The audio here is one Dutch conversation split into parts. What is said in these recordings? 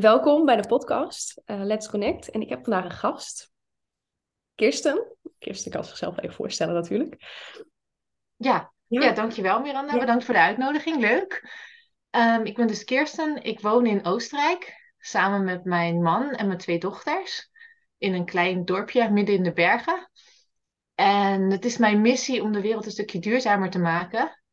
Welkom bij de podcast uh, Let's Connect. En ik heb vandaag een gast, Kirsten. Kirsten kan zichzelf even voorstellen natuurlijk. Ja, ja. ja dankjewel Miranda. Ja. Bedankt voor de uitnodiging. Leuk. Um, ik ben dus Kirsten. Ik woon in Oostenrijk samen met mijn man en mijn twee dochters in een klein dorpje midden in de bergen. En het is mijn missie om de wereld een stukje duurzamer te maken.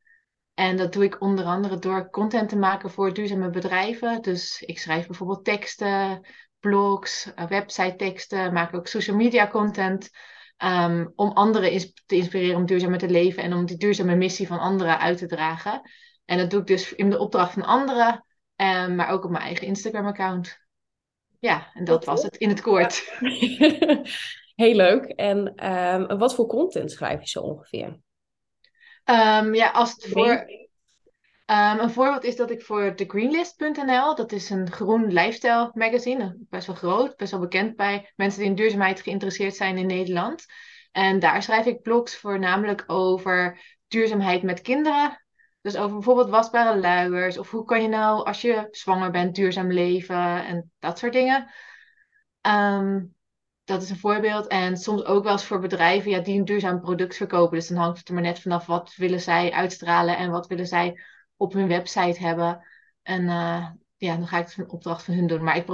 En dat doe ik onder andere door content te maken voor duurzame bedrijven. Dus ik schrijf bijvoorbeeld teksten, blogs, eh, website teksten, maak ook social media content. Um, om anderen te inspireren om duurzamer te leven en om die duurzame missie van anderen uit te dragen. En dat doe ik dus in de opdracht van anderen, um, maar ook op mijn eigen Instagram-account. Ja, en dat was het in het kort. Heel leuk. En um, wat voor content schrijf je zo ongeveer? Um, ja, als het voor. Um, een voorbeeld is dat ik voor thegreenlist.nl, dat is een groen lifestyle magazine, best wel groot, best wel bekend bij mensen die in duurzaamheid geïnteresseerd zijn in Nederland. En daar schrijf ik blogs voornamelijk over duurzaamheid met kinderen. Dus over bijvoorbeeld wasbare luiers, of hoe kan je nou als je zwanger bent duurzaam leven en dat soort dingen. Um, dat is een voorbeeld. En soms ook wel eens voor bedrijven ja, die een duurzaam product verkopen. Dus dan hangt het er maar net vanaf wat willen zij uitstralen en wat willen zij op hun website hebben. En uh, ja, dan ga ik het een opdracht van hun doen. Maar ik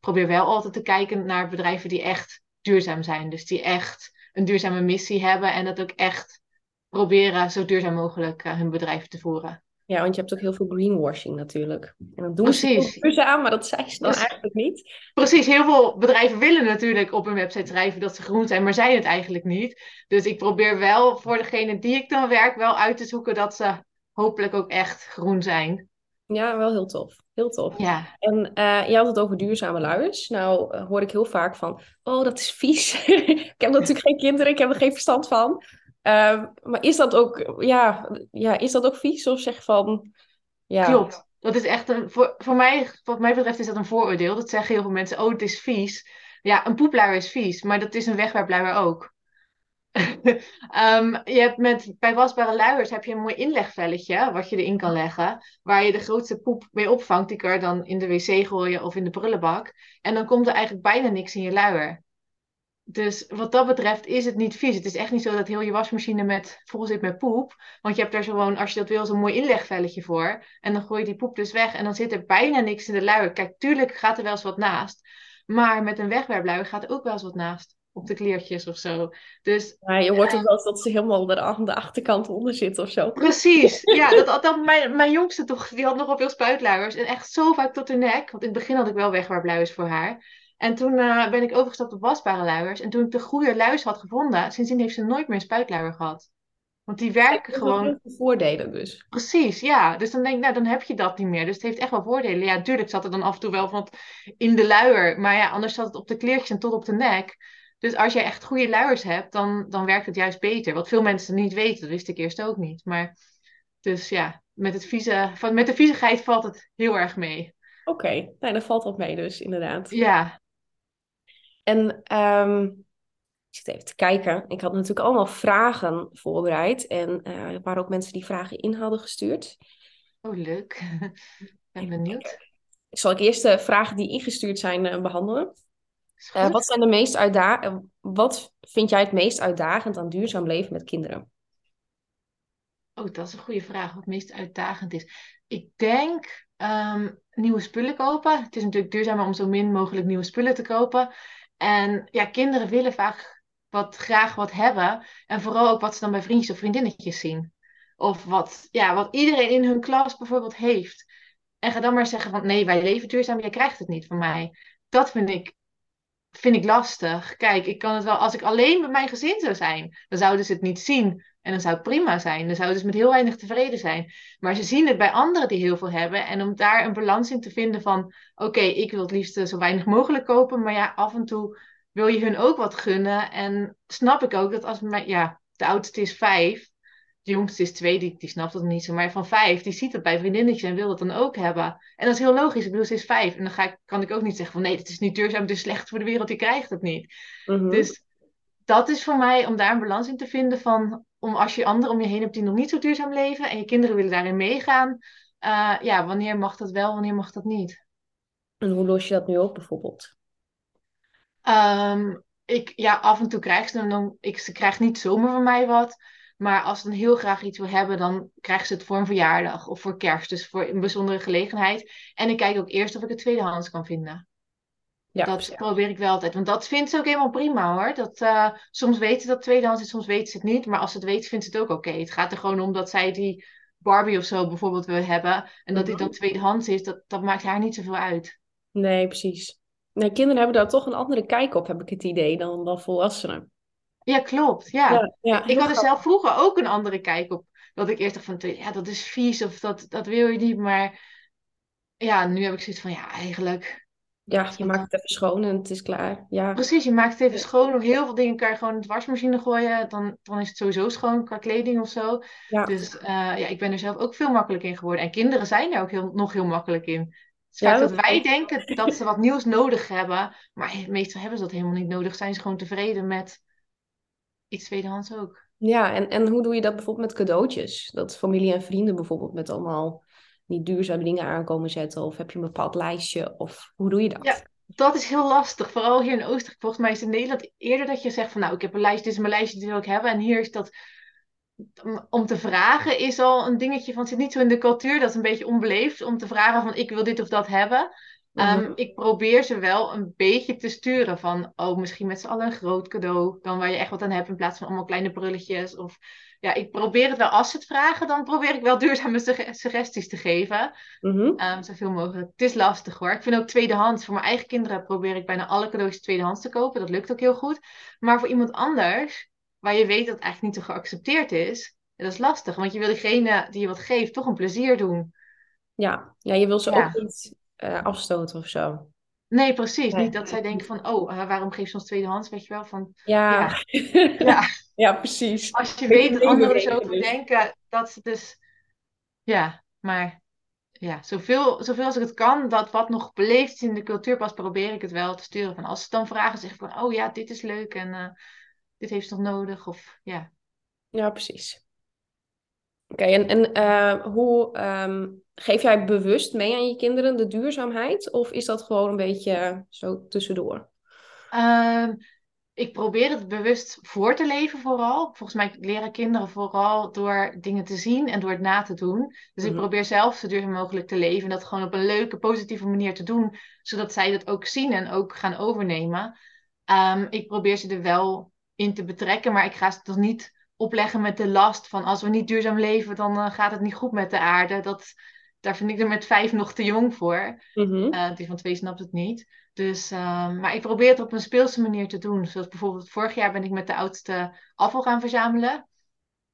probeer, wel altijd te kijken naar bedrijven die echt duurzaam zijn. Dus die echt een duurzame missie hebben en dat ook echt proberen zo duurzaam mogelijk uh, hun bedrijf te voeren. Ja, want je hebt ook heel veel greenwashing natuurlijk. En dat doen Precies. ze aan, maar dat zijn ze dan eigenlijk niet. Precies, heel veel bedrijven willen natuurlijk op hun website schrijven dat ze groen zijn, maar zijn het eigenlijk niet. Dus ik probeer wel voor degene die ik dan werk wel uit te zoeken dat ze hopelijk ook echt groen zijn. Ja, wel heel tof. Heel tof. Ja. En uh, je had het over duurzame luiers. Nou uh, hoor ik heel vaak van, oh dat is vies. ik heb natuurlijk geen kinderen, ik heb er geen verstand van. Uh, maar is dat ook, ja, ja, is dat ook vies? Of zeg van, ja. Klopt. Dat is echt een, voor, voor mij, wat mij betreft is dat een vooroordeel. Dat zeggen heel veel mensen, oh het is vies. Ja, een poepluier is vies, maar dat is een wegwerpluier ook. um, je hebt met, bij wasbare luiers heb je een mooi inlegvelletje wat je erin kan leggen. Waar je de grootste poep mee opvangt. Die kan je dan in de wc gooien of in de prullenbak. En dan komt er eigenlijk bijna niks in je luier. Dus wat dat betreft is het niet vies. Het is echt niet zo dat heel je wasmachine met, vol zit met poep. Want je hebt daar gewoon, als je dat wil, zo'n mooi inlegvelletje voor. En dan gooi je die poep dus weg en dan zit er bijna niks in de luier. Kijk, tuurlijk gaat er wel eens wat naast. Maar met een wegwerpluier gaat er ook wel eens wat naast. Op de kleertjes of zo. Dus, ja, je hoort ook wel eens dat ze helemaal aan de achterkant onder zit of zo. Precies. Ja, dat, dat, mijn, mijn jongste toch, die had nogal veel spuitluiers. En echt zo vaak tot de nek. Want in het begin had ik wel wegwerpluiers voor haar. En toen uh, ben ik overgestapt op wasbare luiers. En toen ik de goede luiers had gevonden, sindsdien heeft ze nooit meer een spuitluier gehad. Want die werken gewoon. Voordelen dus. Precies, ja. Dus dan denk ik, nou, dan heb je dat niet meer. Dus het heeft echt wel voordelen. Ja, tuurlijk zat er dan af en toe wel wat in de luier. Maar ja, anders zat het op de kleertjes en tot op de nek. Dus als je echt goede luiers hebt, dan, dan werkt het juist beter. Wat veel mensen niet weten, dat wist ik eerst ook niet. Maar dus ja, met, het vieze, van, met de viezigheid valt het heel erg mee. Oké, okay. nou, dan valt wat mee dus, inderdaad. Ja, en um, ik zit even te kijken. Ik had natuurlijk allemaal vragen voorbereid. En uh, er waren ook mensen die vragen in hadden gestuurd. Oh, leuk. Ik ben benieuwd. Zal ik eerst de vragen die ingestuurd zijn uh, behandelen? Uh, wat, zijn de meest uitda wat vind jij het meest uitdagend aan duurzaam leven met kinderen? Oh, dat is een goede vraag. Wat het meest uitdagend is. Ik denk um, nieuwe spullen kopen. Het is natuurlijk duurzamer om zo min mogelijk nieuwe spullen te kopen. En ja, kinderen willen vaak wat, graag wat hebben. En vooral ook wat ze dan bij vriendjes of vriendinnetjes zien. Of wat, ja, wat iedereen in hun klas bijvoorbeeld heeft. En ga dan maar zeggen van nee, wij leven duurzaam, jij krijgt het niet van mij. Dat vind ik, vind ik lastig. Kijk, ik kan het wel, als ik alleen met mijn gezin zou zijn, dan zouden ze het niet zien. En dan zou het prima zijn. Dan zouden ze met heel weinig tevreden zijn. Maar ze zien het bij anderen die heel veel hebben. En om daar een balans in te vinden van... Oké, ik wil het liefst zo weinig mogelijk kopen. Maar ja, af en toe wil je hun ook wat gunnen. En snap ik ook dat als... Mijn, ja, de oudste is vijf. De jongste is twee, die, die snapt dat niet zo. Maar van vijf, die ziet het bij vriendinnetjes en wil het dan ook hebben. En dat is heel logisch. Ik bedoel, ze is vijf. En dan ga ik, kan ik ook niet zeggen van... Nee, het is niet duurzaam, het is slecht voor de wereld. Je krijgt het niet. Mhm. Dus dat is voor mij om daar een balans in te vinden van om als je anderen om je heen hebt die nog niet zo duurzaam leven en je kinderen willen daarin meegaan, uh, ja, wanneer mag dat wel, wanneer mag dat niet? En hoe los je dat nu op bijvoorbeeld? Ehm, ik, ja, af en toe krijg ze hem dan. Ik, ze krijgt niet zomaar van mij wat. Maar als ze dan heel graag iets wil hebben, dan krijgt ze het voor een verjaardag of voor kerst. Dus voor een bijzondere gelegenheid. En ik kijk ook eerst of ik het tweedehands kan vinden. Ja, dat probeer ik wel altijd. Want dat vindt ze ook helemaal prima hoor. Dat, uh, soms weten ze dat tweedehands is, soms weten ze het niet. Maar als ze het weet, vindt ze het ook oké. Het gaat er gewoon om dat zij die Barbie of zo bijvoorbeeld wil hebben. En dat die mhm. dan tweedehands is, dat, dat maakt haar niet zoveel uit. Nee, precies. Nee, kinderen hebben daar toch een andere kijk op, heb ik het idee, dan, dan volwassenen. Ja, klopt. Ja. ja, ik had er zelf vroeger ook een andere kijk op. Dat ik eerst dacht van, ja, dat is vies of dat, dat wil je niet. Maar ja, nu heb ik zoiets van, ja, eigenlijk... Ja, je maakt het even schoon en het is klaar. Ja. Precies, je maakt het even schoon. Nog heel veel dingen kan je gewoon in de wasmachine gooien. Dan, dan is het sowieso schoon qua kleding of zo. Ja. Dus uh, ja, ik ben er zelf ook veel makkelijk in geworden. En kinderen zijn er ook heel, nog heel makkelijk in. Het ja, dat wij denken dat ze wat nieuws nodig hebben. Maar meestal hebben ze dat helemaal niet nodig. Zijn ze gewoon tevreden met iets tweedehands ook. Ja, en, en hoe doe je dat bijvoorbeeld met cadeautjes? Dat familie en vrienden bijvoorbeeld met allemaal niet duurzame dingen aankomen zetten? Of heb je een bepaald lijstje? Of hoe doe je dat? Ja, dat is heel lastig. Vooral hier in Oostenrijk. Volgens mij is in Nederland eerder dat je zegt van nou, ik heb een lijstje, dit is mijn lijstje, dit wil ik hebben. En hier is dat om te vragen is al een dingetje van het zit niet zo in de cultuur. Dat is een beetje onbeleefd om te vragen van ik wil dit of dat hebben. Ehm, mhm. ik probeer ze wel een beetje te sturen van, oh, misschien met z'n allen een groot cadeau, dan waar je echt wat aan hebt in plaats van allemaal kleine brulletjes. Of ja, ik probeer het wel als ze het vragen, dan probeer ik wel duurzame suggesties te geven. Mm zoveel mogelijk. Het is lastig hoor. Ik vind ook tweedehands. Voor mijn eigen kinderen probeer ik bijna alle cadeautjes tweedehands te kopen. Dat lukt ook heel goed. Maar voor iemand anders, waar je weet dat het eigenlijk niet zo geaccepteerd is, dat is lastig. Want je wil diegene die je wat geeft toch een plezier doen. Ja, ja je wil ze ook niet uh, afstoten of zo. Nee, precies. Niet dat zij denken van, oh, uh, waarom geef je ons tweedehands, weet je wel? Van, ja. Ja. ja. ja. precies. Als je weet dat anderen zo over denken, dat ze dus... Ja, maar ja, zoveel, zoveel als ik het kan, dat wat nog beleefd is in de cultuur pas, probeer ik het wel te sturen. Van als ze dan vragen, zeg ik van, oh ja, dit is leuk en uh, dit heeft ze nog nodig. Of ja. Ja, precies. Oké, en, en uh, hoe um, geef jij bewust mee aan je kinderen de duurzaamheid? Of is dat gewoon een beetje zo tussendoor? Um, ik probeer het bewust voor te leven vooral. Volgens mij leren kinderen vooral door dingen te zien en door het na te doen. Dus ik mhm. probeer zelf zo duurzaam mogelijk te leven. En dat gewoon op een leuke, positieve manier te doen. Zodat zij dat ook zien en ook gaan overnemen. Um, ik probeer ze er wel in te betrekken. Maar ik ga ze toch niet opleggen met de last van als we niet duurzaam leven, dan uh, gaat het niet goed met de aarde. Dat, daar vind ik er met vijf nog te jong voor. Mm -hmm. die van twee snapt het niet. Dus, uh, maar ik probeer het op een speelse manier te doen. Zoals bijvoorbeeld vorig jaar ben ik met de oudste afval gaan verzamelen.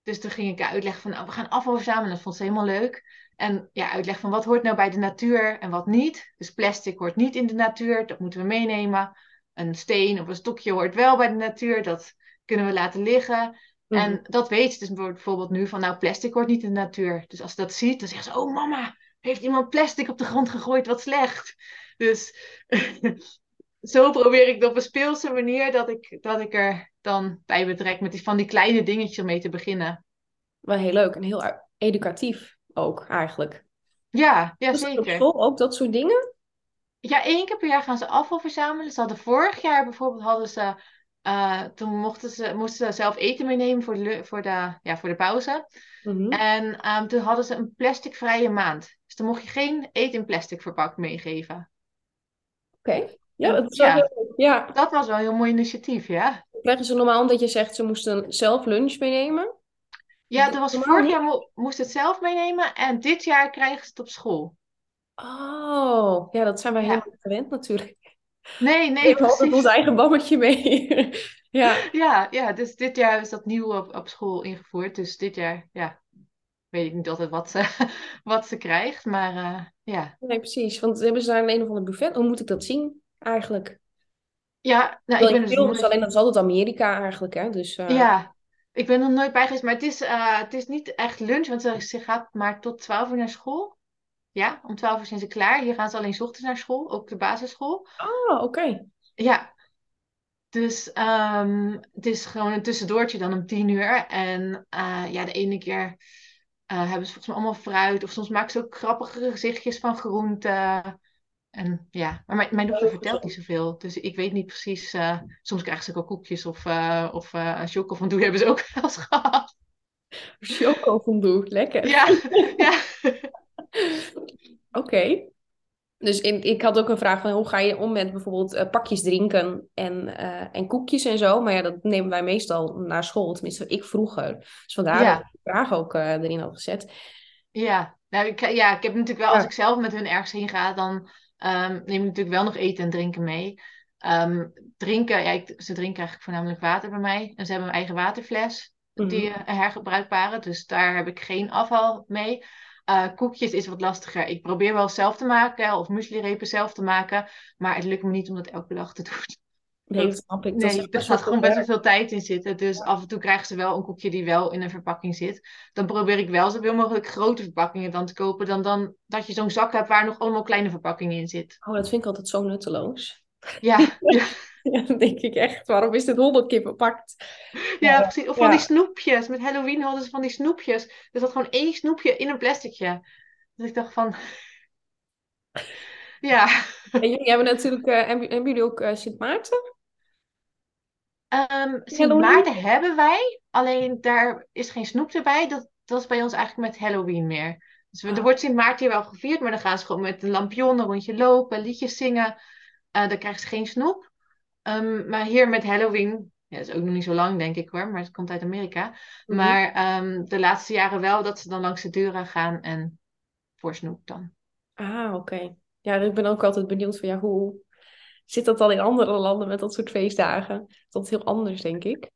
Dus toen ging ik uitleggen van, nou, we gaan afval verzamelen. Dat vond ze helemaal leuk. En ja, uitleg van wat hoort nou bij de natuur en wat niet. Dus plastic hoort niet in de natuur, dat moeten we meenemen. Een steen of een stokje hoort wel bij de natuur, dat kunnen we laten liggen. En mhm. dat weet ze dus bijvoorbeeld nu van, nou, plastic hoort niet in de natuur. Dus als ze dat ziet, dan zegt ze, oh mama, heeft iemand plastic op de grond gegooid, wat slecht. Dus zo probeer ik op een speelse manier dat ik, dat ik er dan bij betrek met die, van die kleine dingetjes om mee te beginnen. Wel heel leuk en heel educatief ook eigenlijk. Ja, ja zeker. Op ook dat soort dingen? Ja, één keer per jaar gaan ze afval verzamelen. Ze hadden vorig jaar bijvoorbeeld hadden ze uh, toen mochten ze, moesten ze zelf eten meenemen voor de, voor de, ja, voor de pauze. Mhm. En um, toen hadden ze een plasticvrije maand. Dus dan mocht je geen eten in plastic verpakt meegeven. Oké. Ja, dat ja. ja. Dat was wel een heel mooi initiatief, ja. Krijgen ze normaal omdat je zegt ze moesten zelf lunch meenemen? Ja, dat was vorig jaar mo moesten het zelf meenemen en dit jaar krijgen ze het op school. Oh, ja, dat zijn wij ja. helemaal gewend natuurlijk. Nee, nee, ik altijd ons eigen bammetje mee. ja. Ja, ja, dus dit jaar is dat nieuw op, op school ingevoerd. Dus dit jaar, ja, weet ik niet altijd wat ze, wat ze krijgt, maar uh, ja. Nee, precies. Want hebben ze daar een, een of ander buffet? Hoe moet ik dat zien, eigenlijk? Ja, nou, ik ben dus nooit... alleen dat is altijd Amerika eigenlijk, hè? Dus, uh... Ja, ik ben er nooit bij geweest, maar het is, uh, het is niet echt lunch, want ze gaat maar tot 12 uur naar school. Ja, om 12 uur zijn ze klaar. Hier gaan ze alleen s ochtends naar school, ook de basisschool. Oh, oké. Ja. Dus um, het is gewoon een tussendoortje dan om 10 uur. En uh, ja, de ene keer uh, hebben ze volgens mij allemaal fruit. Of soms maken ze ook grappige gezichtjes van groenten. En ja, maar mijn, mijn dochter vertelt niet zoveel. Dus ik weet niet precies. Uh, soms krijgen ze ook al koekjes of, uh, of uh, choco hebben ze ook wel eens gehad. Choco lekker. Ja, ja. Oké. Dus in, ik had ook een vraag van hoe ga je om met bijvoorbeeld pakjes drinken en, en koekjes en zo. Maar ja, dat nemen wij meestal naar school. Tenminste, ik vroeger. Dus vandaar ja. dat ik de vraag ook erin had gezet. Ja, nou, ik, ja, ik heb natuurlijk wel, als ik zelf met hun ergens heen ga, dan um, neem ik natuurlijk wel nog eten en drinken mee. Um, drinken, ja, ik, ze drinken eigenlijk voornamelijk water bij mij. En ze hebben een eigen waterfles, mm die uh, hergebruikbare. Dus daar heb ik geen afval mee. Uh, koekjes is wat lastiger. Ik probeer wel zelf te maken of muesli-repen zelf te maken. Maar het lukt me niet om dat elke dag te doen. Nee, dat snap ik. Nee, er gaat gewoon best wel veel tijd in zitten. Dus af en toe krijgen ze wel een koekje die wel in een verpakking zit. Dan probeer ik wel zoveel mogelijk grote verpakkingen dan te kopen. Dan, dan dat je zo'n zak hebt waar nog allemaal kleine verpakkingen in zit. Oh, dat vind ik altijd zo nutteloos. Ja. ja. dan denk ik echt, waarom is dit honderd keer verpakt? Ja, precies. Of van die snoepjes. Met Halloween hadden ze van die snoepjes. Er zat gewoon één snoepje in een plasticje. Dus ik dacht van... Ja. En jullie hebben natuurlijk, uh, hebben jullie ook uh, Sint Maarten? Um, Sint Maarten hebben wij, alleen daar is geen snoep erbij. Dat, dat is bij ons eigenlijk met Halloween meer. Dus er ah. wordt Sint Maarten hier wel gevierd, maar dan gaan ze gewoon met een lampion een rondje lopen, liedjes zingen. Uh, dan krijgen ze geen snoep. Um, maar hier met Halloween, ja, dat is ook nog niet zo lang denk ik hoor, maar het komt uit Amerika. Mhm. Maar um, de laatste jaren wel dat ze dan langs de deuren gaan en voor snoep dan. Ah, oké. Ja, ik ben ook altijd benieuwd van ja, hoe, Zit dat dan in andere landen met dat soort feestdagen? Dat is heel anders, denk ik.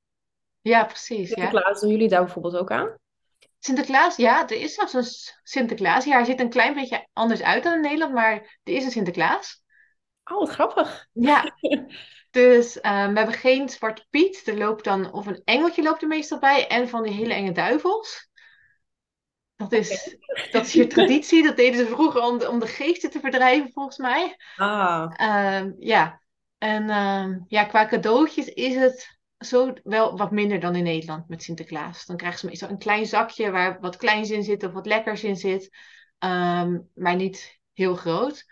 Ja, precies. Sinterklaas, ja. doen jullie daar bijvoorbeeld ook aan? Sinterklaas, ja, er is zelfs een Sinterklaas. Ja, hij ziet een klein beetje anders uit dan in Nederland, maar er is een Sinterklaas. Oh, wat grappig. Ja, dus um, we hebben geen Zwarte Piet. Er loopt dan, of een engeltje loopt er meestal bij, en van die hele enge duivels. Dat is, dat is hier traditie. Dat deden ze vroeger om de, om de geesten te verdrijven, volgens mij. Ah. Uh, ja. En uh, ja, qua cadeautjes is het zo wel wat minder dan in Nederland met Sinterklaas. Dan krijgen ze meestal een klein zakje waar wat kleins in zit of wat lekkers in zit. Maar niet heel groot.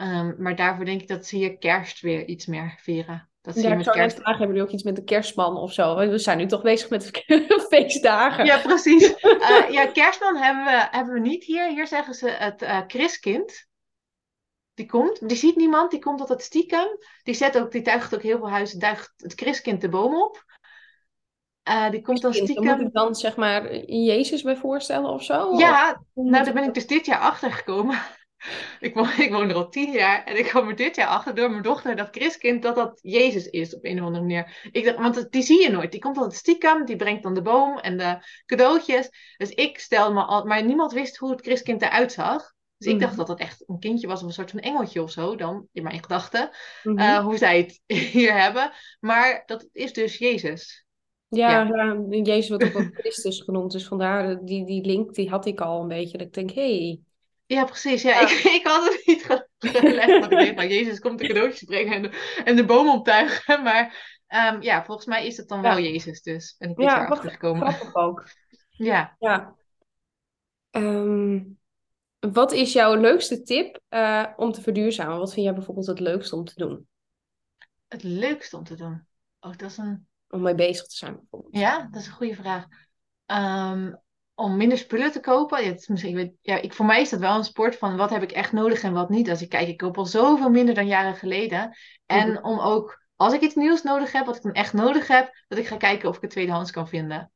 Um, maar daarvoor denk ik dat ze hier kerst weer iets meer vieren. Dat ja, ik zou kerst... vragen, hebben jullie ook iets met de kerstman of zo? We zijn nu toch bezig met feestdagen. Ja, precies. Uh, ja, kerstman hebben we, hebben we niet hier. Hier zeggen ze het uh, Christkind. Die komt, die ziet niemand, die komt altijd stiekem. Die, zet ook, die tuigt ook heel veel huizen, duigt het Christkind de boom op. Uh, die komt dan stiekem... Moet ik dan zeg maar Jezus bij voorstellen of zo? Ja, nou daar ben ik dus dit jaar achter gekomen. Ik woon, ik woon er al tien jaar en ik kwam er dit jaar achter door mijn dochter, dat Christkind, dat dat Jezus is op een of andere manier. Ik dacht, want die zie je nooit. Die komt altijd stiekem, die brengt dan de boom en de cadeautjes. Dus ik stel me al, maar niemand wist hoe het Christkind eruit zag. Dus ik dacht mhm. dat dat echt een kindje was of een soort van engeltje of zo, dan in mijn gedachten. Eh, hoe zij het hier hebben. Maar dat is dus Jezus. Ja, ja. Jezus wordt ook wel Christus genoemd. Dus vandaar, die, die link die had ik al een beetje. Dat ik denk, hé, hey, ja, precies. Ja, Ik, ik had het niet gelegd. dat ik denk, nou, Jezus komt de cadeautjes brengen en de, en de boom optuigen. Maar um, ja, volgens mij is het dan wel Jezus dus. En ik ben ja, erachter gekomen. ook. ja. ja. Um, wat is jouw leukste tip uh, om te verduurzamen? Wat vind jij bijvoorbeeld het leukste om te doen? Het leukste om te doen? Oh, dat is een... Om mee bezig te zijn bijvoorbeeld. Ja, dat is een goede vraag. Um, om minder spullen te kopen. Ja, het is misschien, ja, ik, voor mij is dat wel een sport van wat heb ik echt nodig en wat niet. Als ik kijk, ik koop al zoveel minder dan jaren geleden. En mhm. om ook, als ik iets nieuws nodig heb, wat ik dan echt nodig heb, dat ik ga kijken of ik het tweedehands kan vinden.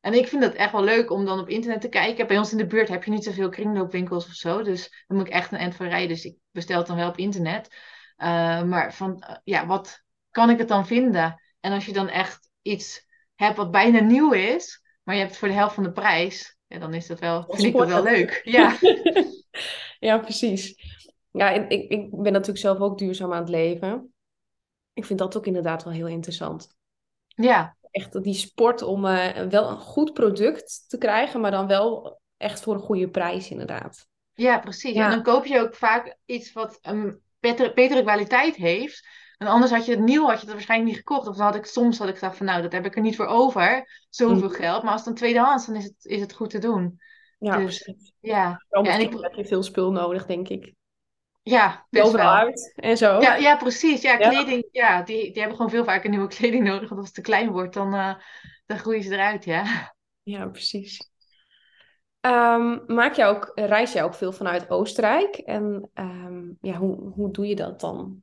En ik vind dat echt wel leuk om dan op internet te kijken. Bij ons in de buurt heb je niet zoveel kringloopwinkels of zo. Dus dan moet ik echt een end van rijden. Dus ik bestel het dan wel op internet. Uh, maar van, uh, ja, wat kan ik het dan vinden? En als je dan echt iets hebt wat bijna nieuw is, maar je hebt het voor de helft van de prijs, ja, dan is dat wel, vind ik dat wel leuk. Ja, ja precies. Ja, ik, ik ben natuurlijk zelf ook duurzaam aan het leven. Ik vind dat ook inderdaad wel heel interessant. Ja. Echt die sport om uh, wel een goed product te krijgen, maar dan wel echt voor een goede prijs inderdaad. Ja, precies. Ja. En dan koop je ook vaak iets wat een betere, betere kwaliteit heeft. En anders had je het nieuw, had je het waarschijnlijk niet gekocht. Of dan had ik soms had ik gedacht van nou, dat heb ik er niet voor over. Zoveel mm. geld. Maar als het dan tweedehands, dan is het, is het goed te doen. Ja, dus, Ja. ja en ik heb je veel spul nodig, denk ik. Ja, best wel. uit en zo. Ja, ja precies. Ja, kleding, ja, die, die hebben gewoon veel vaker nieuwe kleding nodig. Want als het te klein wordt, dan, uh, dan groeien ze eruit, ja. Ja, precies. Um, maak je ook, reis je ook veel vanuit Oostenrijk? En um, ja, hoe, hoe doe je dat dan?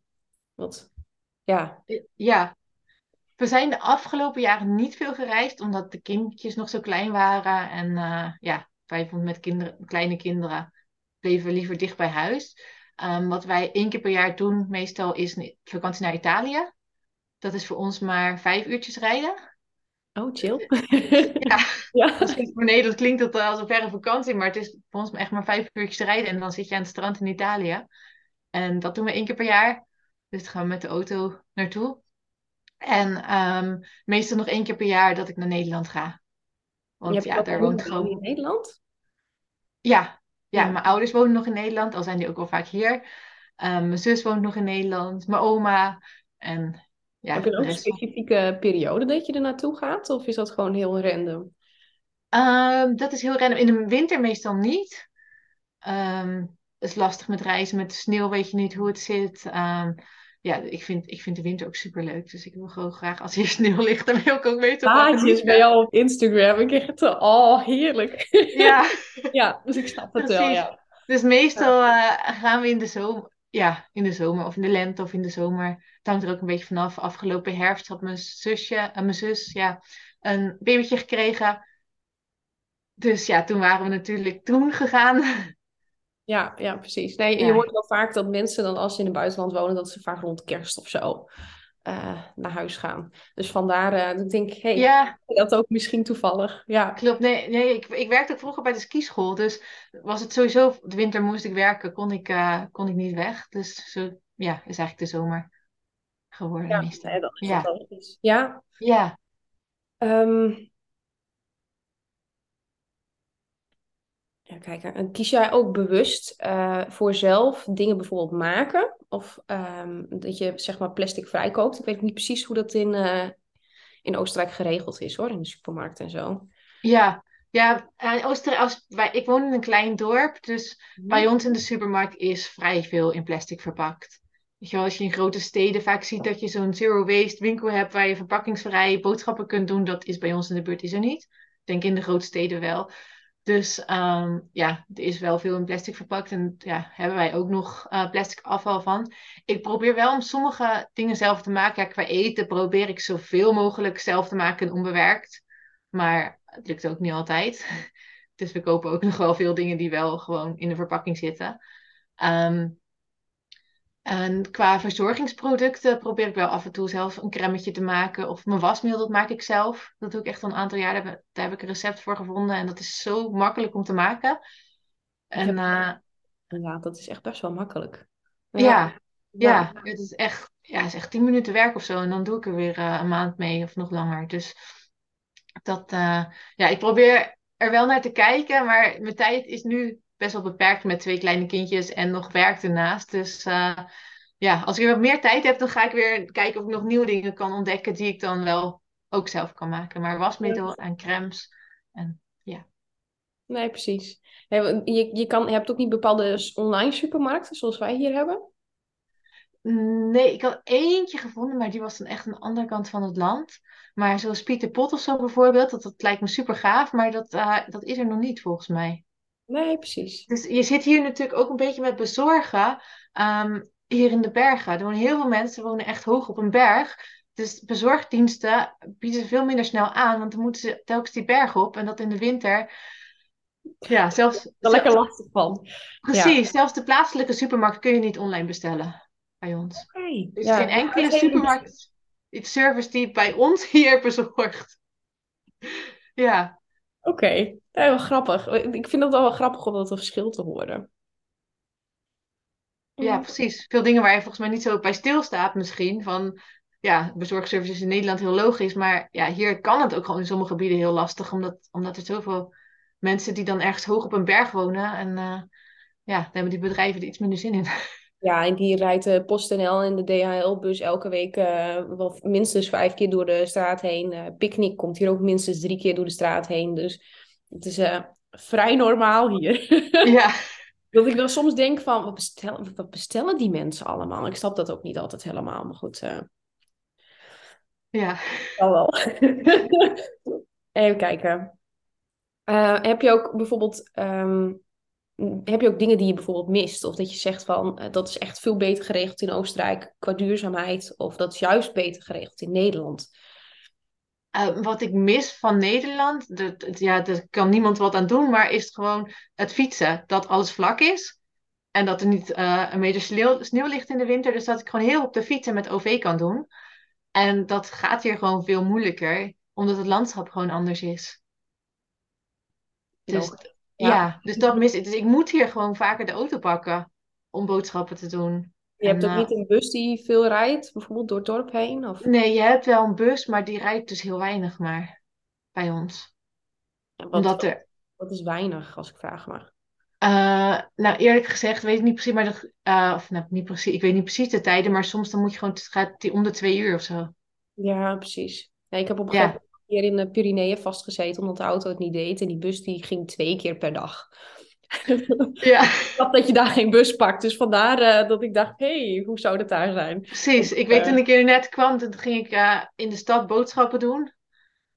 Wat, ja. Ja, we zijn de afgelopen jaren niet veel gereisd, omdat de kindjes nog zo klein waren. En uh, ja, wij met kinderen, kleine kinderen bleven liever dicht bij huis. Um, wat wij één keer per jaar doen, meestal, is vakantie naar Italië. Dat is voor ons maar vijf uurtjes rijden. Oh, chill. ja, ja. nee, dat klinkt dat als een verre vakantie, maar het is voor ons echt maar vijf uurtjes rijden en dan zit je aan het strand in Italië. En dat doen we één keer per jaar. Dus gaan we met de auto naartoe. En um, meestal nog één keer per jaar dat ik naar Nederland ga. Want ja, daar woont gewoon. in Nederland? Ja, ja, mijn ouders wonen nog in Nederland, al zijn die ook wel vaak hier. Um, mijn zus woont nog in Nederland, mijn oma. En ja, Heb je ook een specifieke periode dat je er naartoe gaat? Of is dat gewoon heel random? Um, dat is heel random. In de winter meestal niet. Um, het is lastig met reizen. Met de sneeuw weet je niet hoe het zit. Ja, ik vind, ik vind de winter ook super leuk. Dus ik wil gewoon graag, als hier sneeuw ligt, dan wil ik ook weten Plaatjes bij jou op Instagram. Ik echt, oh, heerlijk. Ja. ja, dus ik snap het wel, ja. Dus meestal uh, gaan we in de zomer, ja, in de zomer of in de lente of in de zomer. Het hangt er ook een beetje vanaf. Afgelopen herfst had mijn zusje en uh, mijn zus ja, een babytje gekregen. Dus ja, toen waren we natuurlijk toen gegaan. Ja, ja, precies. Nee, ja. Je hoort wel vaak dat mensen dan als ze in het buitenland wonen, dat ze vaak rond kerst of zo uh, naar huis gaan. Dus vandaar uh, dat ik denk, hey, ja. dat ook misschien toevallig. Ja. Klopt, nee, nee ik, ik werkte ook vroeger bij de skischool. Dus was het sowieso, de winter moest ik werken, kon ik, uh, kon ik niet weg. Dus zo, ja, is eigenlijk de zomer geworden ja, meestal. Nee, dat is ja. Ja. Ja. Um, ja, en kies jij ook bewust uh, voor zelf dingen bijvoorbeeld maken? Of um, dat je zeg maar plastic vrij koopt? Ik weet niet precies hoe dat in, uh, in Oostenrijk geregeld is hoor, in de supermarkt en zo. Ja, ja in Oostenrijk, als, wij, ik woon in een klein dorp, dus mm. bij ons in de supermarkt is vrij veel in plastic verpakt. Weet je wel, als je in grote steden vaak ziet dat je zo'n zero waste winkel hebt waar je verpakkingsvrij boodschappen kunt doen, dat is bij ons in de buurt is er niet. Ik denk in de grote steden wel. Dus um, ja, er is wel veel in plastic verpakt en ja, hebben wij ook nog uh, plastic afval van. Ik probeer wel om sommige dingen zelf te maken. Ja, qua eten probeer ik zoveel mogelijk zelf te maken en onbewerkt. Maar het lukt ook niet altijd. Dus we kopen ook nog wel veel dingen die wel gewoon in de verpakking zitten. Um, en qua verzorgingsproducten probeer ik wel af en toe zelf een cremmetje te maken. Of mijn wasmiddel, dat maak ik zelf. Dat doe ik echt al een aantal jaar. Daar heb, daar heb ik een recept voor gevonden. En dat is zo makkelijk om te maken. En, heb, uh, ja, dat is echt best wel makkelijk. Ja, ja, ja. het is echt, ja, het is echt tien minuten werk of zo. En dan doe ik er weer uh, een maand mee of nog langer. Dus dat, uh, ja, ik probeer er wel naar te kijken. Maar mijn tijd is nu best wel beperkt met twee kleine kindjes en nog werk ernaast. Dus uh, ja, als ik wat meer tijd heb, dan ga ik weer kijken of ik nog nieuwe dingen kan ontdekken die ik dan wel ook zelf kan maken. Maar wasmiddel en crèmes en ja. Nee, precies. Je, je, kan, je hebt ook niet bepaalde online supermarkten zoals wij hier hebben? Nee, ik had eentje gevonden, maar die was dan echt aan de andere kant van het land. Maar zoals Pieter Pot of zo bijvoorbeeld, dat, dat lijkt me super gaaf, maar dat, uh, dat is er nog niet volgens mij. Nee, precies. Dus je zit hier natuurlijk ook een beetje met bezorgen. Um, hier in de bergen. Er wonen heel veel mensen, wonen echt hoog op een berg. Dus bezorgdiensten bieden ze veel minder snel aan, want dan moeten ze telkens die berg op. En dat in de winter. Ja, zelfs. Er lekker lastig van. Precies, ja. zelfs de plaatselijke supermarkt kun je niet online bestellen bij ons. Okay. Dus ja, geen enkele supermarkt, service die bij ons hier bezorgt. Ja. Oké, okay. Ja, wel grappig. Ik vind het wel grappig om dat verschil te horen. Ja, precies. Veel dingen waar je volgens mij niet zo bij stilstaat misschien. Van, ja, bezorgservices in Nederland heel logisch. Maar ja, hier kan het ook gewoon in sommige gebieden heel lastig. Omdat, omdat er zoveel mensen die dan ergens hoog op een berg wonen. En uh, ja, dan hebben die bedrijven er iets minder zin in. Ja, en die rijdt de PostNL en de DHL-bus elke week uh, wel minstens vijf keer door de straat heen. Uh, Picnic komt hier ook minstens drie keer door de straat heen. Dus het is vrij normaal hier. ja. Dat ik dan soms denk van, wat bestellen, wat bestellen die mensen allemaal? Ik snap dat ook niet altijd helemaal, maar goed. Uh... Ja. Wel wel. Even kijken. Uh, heb je ook bijvoorbeeld um, heb je ook dingen die je bijvoorbeeld mist? Of dat je zegt van uh, dat is echt veel beter geregeld in Oostenrijk qua duurzaamheid, of dat is juist beter geregeld in Nederland? Uh, wat ik mis van Nederland, dat, ja, daar kan niemand wat aan doen, maar is het gewoon het fietsen. Dat alles vlak is en dat er niet uh, een meter sneeuw, sneeuw ligt in de winter. Dus dat ik gewoon heel op de fietsen met OV kan doen. En dat gaat hier gewoon veel moeilijker, omdat het landschap gewoon anders is. Dus ja. dus dat mis ik. Dus ik moet hier gewoon vaker de auto pakken om boodschappen te doen. Je hebt ook niet een bus die veel rijdt, bijvoorbeeld door het dorp heen? Of? Nee, je hebt wel een bus, maar die rijdt dus heel weinig maar bij ons. wat, Omdat er... wat is weinig, als ik vraag maar? Uh, nou, eerlijk gezegd weet ik niet precies, maar dat, uh, of nou, niet precies, ik weet niet precies de tijden, maar soms dan moet je gewoon, het gaat om de twee uur of zo. Ja, precies. Ja, ik heb op een gegeven moment keer in de Pyreneeën vastgezeten omdat de auto het niet deed. En die bus die ging twee keer per dag. Ja. ik dacht dat je daar geen bus pakt. Dus vandaar uh, dat ik dacht, hé, hey, hoe zou dat daar zijn? Precies. Ik weet uh, toen ik hier net kwam, toen ging ik uh, in de stad boodschappen doen.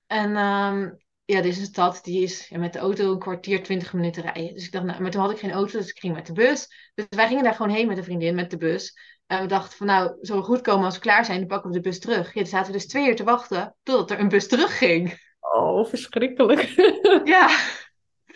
En um, ja, deze stad die is ja, met de auto een kwartier, twintig minuten rijden. Dus ik dacht, nou, maar toen had ik geen auto, dus ik ging met de bus. Dus wij gingen daar gewoon heen met een vriendin, met de bus. En we dachten van nou, zo goed komen als we klaar zijn, dan pakken we de bus terug. Ja, toen zaten we dus twee uur te wachten totdat er een bus terugging. Oh, verschrikkelijk. ja,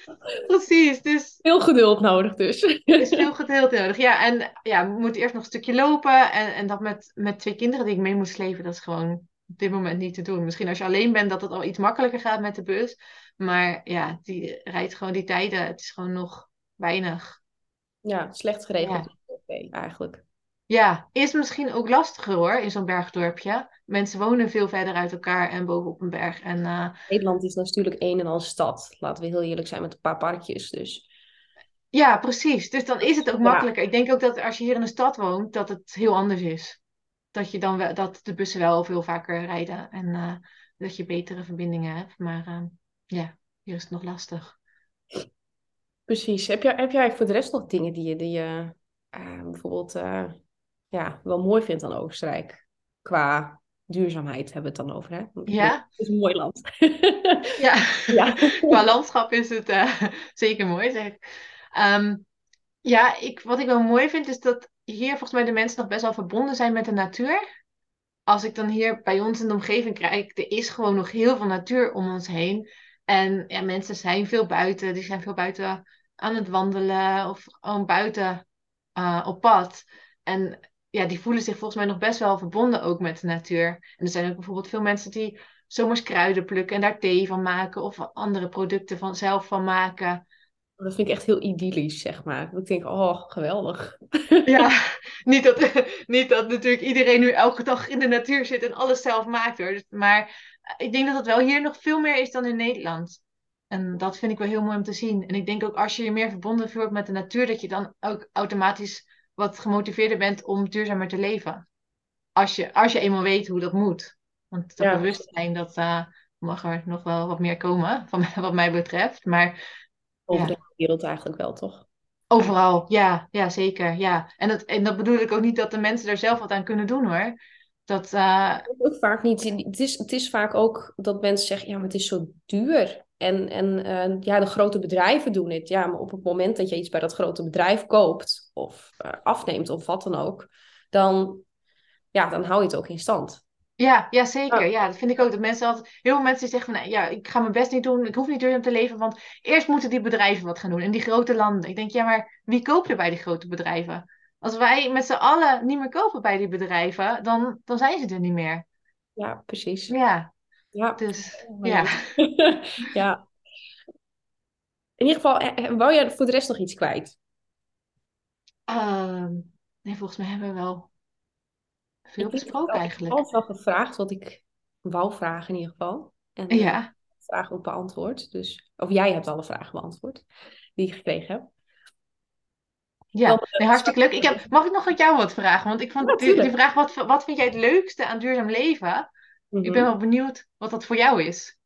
precies. Dus... Veel geduld nodig dus. Is veel geduld nodig, ja. En ja, we moeten eerst nog een stukje lopen. En, en dat met, met twee kinderen die ik mee moest leven, dat is gewoon op dit moment niet te doen. Misschien als je alleen bent, dat het al iets makkelijker gaat met de bus. Maar ja, die rijdt gewoon die tijden. Het is gewoon nog weinig. Ja, slecht geregeld. Ja. eigenlijk. Ja, is misschien ook lastiger hoor, in zo'n bergdorpje. Mensen wonen veel verder uit elkaar en bovenop een berg. En, uh... Nederland is natuurlijk een en al stad. Laten we heel eerlijk zijn met een paar parkjes. Dus. Ja, precies. Dus dan is het ook makkelijker. Ik denk ook dat als je hier in een stad woont, dat het heel anders is. Dat, je dan wel, dat de bussen wel veel vaker rijden en uh, dat je betere verbindingen hebt. Maar uh, ja, hier is het nog lastig. Precies. Heb jij, heb jij voor de rest nog dingen die je, die je bijvoorbeeld ja, wel mooi vindt aan Oostenrijk. Qua duurzaamheid hebben we het dan over. Hè? Ja. Het is een mooi land. ja, ja. qua landschap is het uh, zeker mooi, zeg. Um, ja, ik, wat ik wel mooi vind is dat hier volgens mij de mensen nog best wel verbonden zijn met de natuur. Als ik dan hier bij ons in de omgeving kijk, er is gewoon nog heel veel natuur om ons heen. En ja, mensen zijn veel buiten, die zijn veel buiten aan het wandelen of gewoon buiten uh, op pad. En ja, die voelen zich volgens mij nog best wel verbonden ook met de natuur. En er zijn ook bijvoorbeeld veel mensen die zomers kruiden plukken en daar thee van maken of andere producten van, zelf van maken. Dat vind ik echt heel idyllisch, zeg maar. Ik denk, oh, geweldig. Ja, niet dat, niet dat natuurlijk iedereen nu elke dag in de natuur zit en alles zelf maakt hoor. Maar ik denk dat het wel hier nog veel meer is dan in Nederland. En dat vind ik wel heel mooi om te zien. En ik denk ook als je je meer verbonden voelt met de natuur, dat je dan ook automatisch wat gemotiveerder bent om duurzamer te leven. Als je, als je eenmaal weet hoe dat moet. Want dat ja. bewustzijn, dat uh, mag er nog wel wat meer komen, van, wat mij betreft. Maar, Over ja. de wereld eigenlijk wel, toch? Overal, ja, ja zeker. Ja. En, dat, en dat bedoel ik ook niet dat de mensen er zelf wat aan kunnen doen hoor. Dat, uh... ook vaak niet. Het is, het is vaak ook dat mensen zeggen, ja, maar het is zo duur. En, en uh, ja, de grote bedrijven doen het. Ja, maar op het moment dat je iets bij dat grote bedrijf koopt of uh, afneemt of wat dan ook, dan, ja, dan hou je het ook in stand. Ja, ja zeker. Ja. dat vind ik ook. Dat mensen altijd, heel veel mensen zeggen van, nou, ja, ik ga mijn best niet doen, ik hoef niet duurzaam te leven, want eerst moeten die bedrijven wat gaan doen in die grote landen. Ik denk, ja, maar wie koopt er bij die grote bedrijven? Als wij met z'n allen niet meer kopen bij die bedrijven, dan, dan zijn ze er niet meer. Ja, precies. Ja, ja. Dus, ja. ja. In ieder geval, eh, eh, wou jij voor de rest nog iets kwijt? Uh, nee, volgens mij hebben we wel veel ik besproken eigenlijk. Ik heb al gevraagd wat ik wou vragen in ieder geval. En ja. vragen ook beantwoord. Dus, of jij hebt alle vragen beantwoord die ik gekregen heb. Ja, nee, hartstikke leuk. Ik heb, mag ik nog met jou wat vragen? Want ik vond de, vraag, wat, wat vind jij het leukste aan duurzaam leven? Mm-hmm. Ik ben wel benieuwd wat dat voor jou is.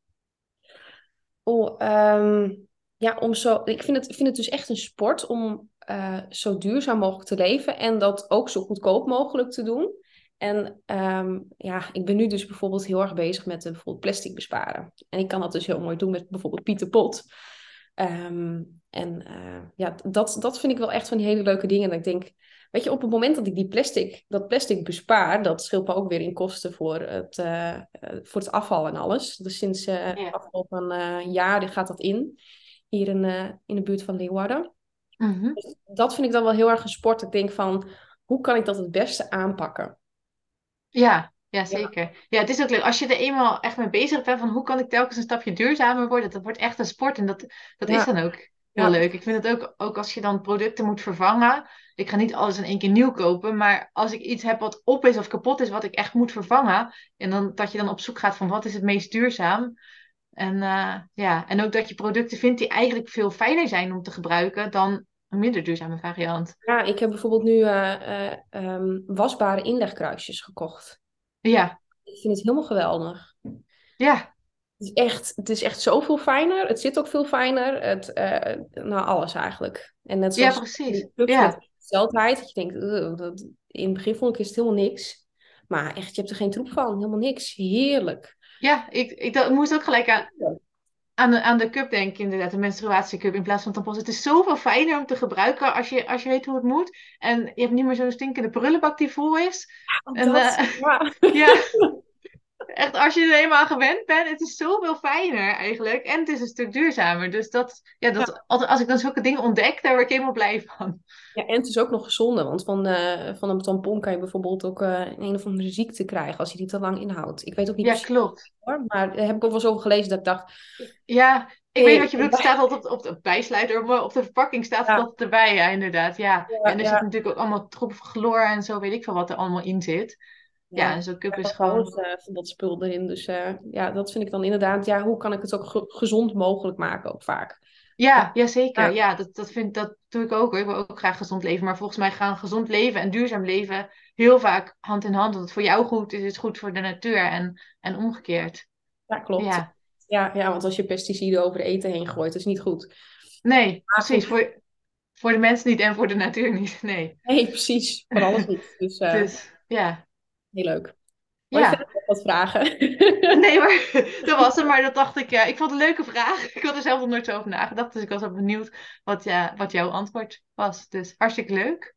Oh, um, ja, om zo. Ik vind het, vind het dus echt een sport om uh, zo duurzaam mogelijk te leven en dat ook zo goedkoop mogelijk te doen. En ehm, ja, ik ben nu dus bijvoorbeeld heel erg bezig met uh, bijvoorbeeld plastic besparen. En ik kan dat dus heel mooi doen met bijvoorbeeld Pieter Pot. Ehm, en uh, ja, dat, dat vind ik wel echt van die hele leuke dingen. En ik denk, weet je, op het moment dat ik die plastic, dat plastic bespaar, dat scheelt me ook weer in kosten voor het, uh, voor het afval en alles. Dus sinds ja. afgelopen jaar gaat dat in, hier in, in de buurt van Leeuwarden. Mm-hmm. dus dat vind ik dan wel heel erg een sport. Ik denk van, hoe kan ik dat het beste aanpakken? Ja, ja, zeker. Ja. het is ook leuk. Als je er eenmaal echt mee bezig bent van hoe kan ik telkens een stapje duurzamer worden, dat wordt echt een sport en dat, dat is dan ook heel leuk. Ik vind het ook, ook als je dan producten moet vervangen. Ik ga niet alles in één keer nieuw kopen, maar als ik iets heb wat op is of kapot is, wat ik echt moet vervangen, en dan, dat je dan op zoek gaat van wat is het meest duurzaam. En, uh, ja, en ook dat je producten vindt die eigenlijk veel fijner zijn om te gebruiken dan een minder duurzame variant. Ja, ik heb bijvoorbeeld nu uh, uh, um, wasbare inlegkruisjes gekocht. Ja. Ik vind het helemaal geweldig. Ja. Het is echt, het is echt zoveel fijner. Het zit ook veel fijner. Het, nou, alles eigenlijk. En net zoals ja, precies. Ja. Met dat je denkt, dat, in het begin vond ik het helemaal niks. Maar echt, je hebt er geen troep van. Helemaal niks. Heerlijk. Ja, ik, ik dat, moest ook gelijk aan, aan, de, aan de cup denken, inderdaad. De menstruatiecup in plaats van tampons. Het is zoveel fijner om te gebruiken als je, als je weet hoe het moet. En je hebt niet meer zo'n stinkende prullenbak die vol is. en, dat, uh, ja. ja. Echt, als je er eenmaal aan gewend bent, het is zoveel fijner eigenlijk. En het is een stuk duurzamer. Dus dat, ja, dat, ja. als ik dan zulke dingen ontdek, daar word ik helemaal blij van. Ja, en het is ook nog gezonder. Want van, uh, van een tampon kan je bijvoorbeeld ook uh, een of andere ziekte krijgen als je die te lang inhoudt. Ik weet ook niet ja, klopt. Hoor, maar daar heb ik ook wel zo over gelezen dat ik dacht... Ja, ik hey, weet wat je bedoelt. Het staat altijd op, op de bijsluiter, maar op de verpakking staat het altijd erbij. Ja, inderdaad. Ja. ja en er zit natuurlijk ook allemaal troep chloor en zo, weet ik veel wat er allemaal in zit. Ja, en zo'n cup is gewoon... Uh, van dat spul erin. Dus uh, ja, dat vind ik dan inderdaad... Ja, hoe kan ik het ook ge gezond mogelijk maken ook vaak? Ja, ja zeker. Ja, dat, dat, vind, dat doe ik ook. Hoor. Ik wil ook graag gezond leven. Maar volgens mij gaan gezond leven en duurzaam leven heel vaak hand in hand. Het voor jou goed is, is goed voor de natuur en, en omgekeerd. Ja, klopt. Ja. Ja, ja, want als je pesticiden over eten heen gooit, dat is niet goed. Nee, precies. Voor, voor de mens niet en voor de natuur niet. Nee, nee precies. Voor alles niet. Dus, uh, dus ja. Heel leuk. Maar ja. Ik wat vragen. Nee, maar dat was het. Maar dat dacht ik, ja, ik vond het een leuke vraag. Ik had er zelf nog nooit zo over nagedacht. Dus ik was ook benieuwd wat, ja, wat jouw antwoord was. Dus hartstikke leuk.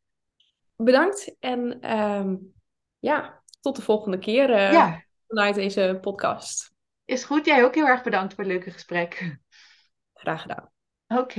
Bedankt. En um, ja, tot de volgende keer uh, ja. vanuit deze podcast. Is goed. Jij ook heel erg bedankt voor het leuke gesprek. Graag gedaan. Oké. Okay.